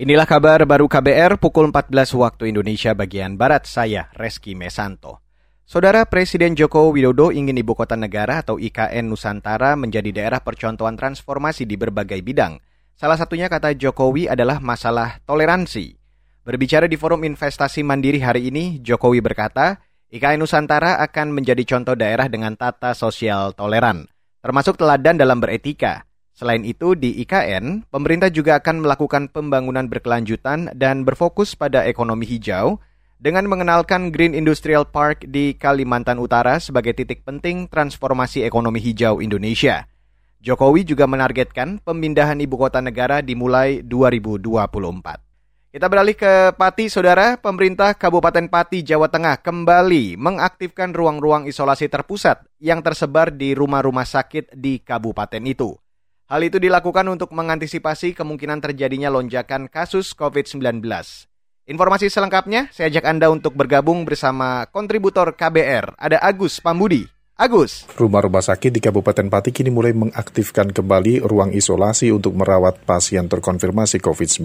Inilah kabar baru KBR pukul 14 waktu Indonesia bagian Barat, saya Reski Mesanto. Saudara Presiden Joko Widodo ingin ibu kota negara atau IKN Nusantara menjadi daerah percontohan transformasi di berbagai bidang. Salah satunya kata Jokowi adalah masalah toleransi. Berbicara di forum investasi mandiri hari ini, Jokowi berkata, IKN Nusantara akan menjadi contoh daerah dengan tata sosial toleran, termasuk teladan dalam beretika. Selain itu, di IKN, pemerintah juga akan melakukan pembangunan berkelanjutan dan berfokus pada ekonomi hijau dengan mengenalkan Green Industrial Park di Kalimantan Utara sebagai titik penting transformasi ekonomi hijau Indonesia. Jokowi juga menargetkan pemindahan ibu kota negara dimulai 2024. Kita beralih ke Pati, Saudara. Pemerintah Kabupaten Pati, Jawa Tengah kembali mengaktifkan ruang-ruang isolasi terpusat yang tersebar di rumah-rumah sakit di kabupaten itu. Hal itu dilakukan untuk mengantisipasi kemungkinan terjadinya lonjakan kasus COVID-19. Informasi selengkapnya saya ajak Anda untuk bergabung bersama kontributor KBR, ada Agus Pambudi. Agus. Rumah-rumah sakit di Kabupaten Pati kini mulai mengaktifkan kembali ruang isolasi untuk merawat pasien terkonfirmasi COVID-19.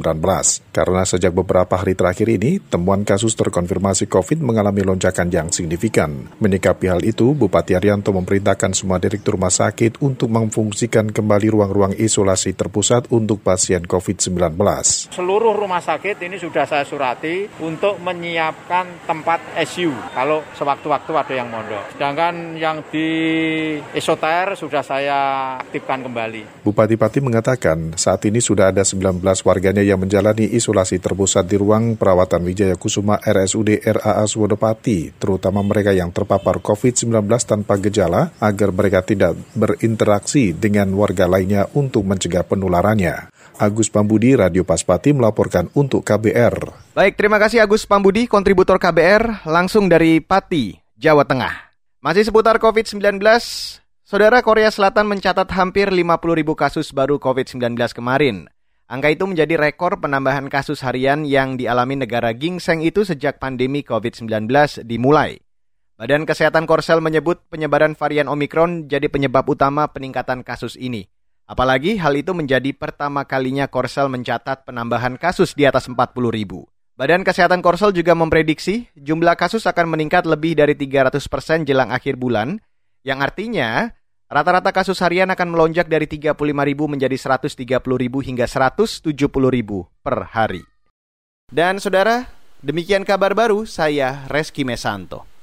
Karena sejak beberapa hari terakhir ini, temuan kasus terkonfirmasi COVID mengalami lonjakan yang signifikan. Menyikapi hal itu, Bupati Arianto memerintahkan semua direktur rumah sakit untuk memfungsikan kembali ruang-ruang isolasi terpusat untuk pasien COVID-19. Seluruh rumah sakit ini sudah saya surati untuk menyiapkan tempat SU kalau sewaktu-waktu ada yang mondok. Sedangkan yang di esoter sudah saya aktifkan kembali. Bupati Pati mengatakan saat ini sudah ada 19 warganya yang menjalani isolasi terpusat di ruang perawatan Wijaya Kusuma RSUD RAA Wodopati, terutama mereka yang terpapar COVID-19 tanpa gejala agar mereka tidak berinteraksi dengan warga lainnya untuk mencegah penularannya. Agus Pambudi, Radio Paspati melaporkan untuk KBR. Baik, terima kasih Agus Pambudi, kontributor KBR, langsung dari Pati, Jawa Tengah. Masih seputar COVID-19, Saudara Korea Selatan mencatat hampir 50 ribu kasus baru COVID-19 kemarin. Angka itu menjadi rekor penambahan kasus harian yang dialami negara gingseng itu sejak pandemi COVID-19 dimulai. Badan Kesehatan Korsel menyebut penyebaran varian Omikron jadi penyebab utama peningkatan kasus ini. Apalagi hal itu menjadi pertama kalinya Korsel mencatat penambahan kasus di atas 40 ribu. Badan Kesehatan Korsel juga memprediksi jumlah kasus akan meningkat lebih dari 300 persen jelang akhir bulan, yang artinya rata-rata kasus harian akan melonjak dari 35 ribu menjadi 130 ribu hingga 170 ribu per hari. Dan saudara, demikian kabar baru saya Reski Mesanto.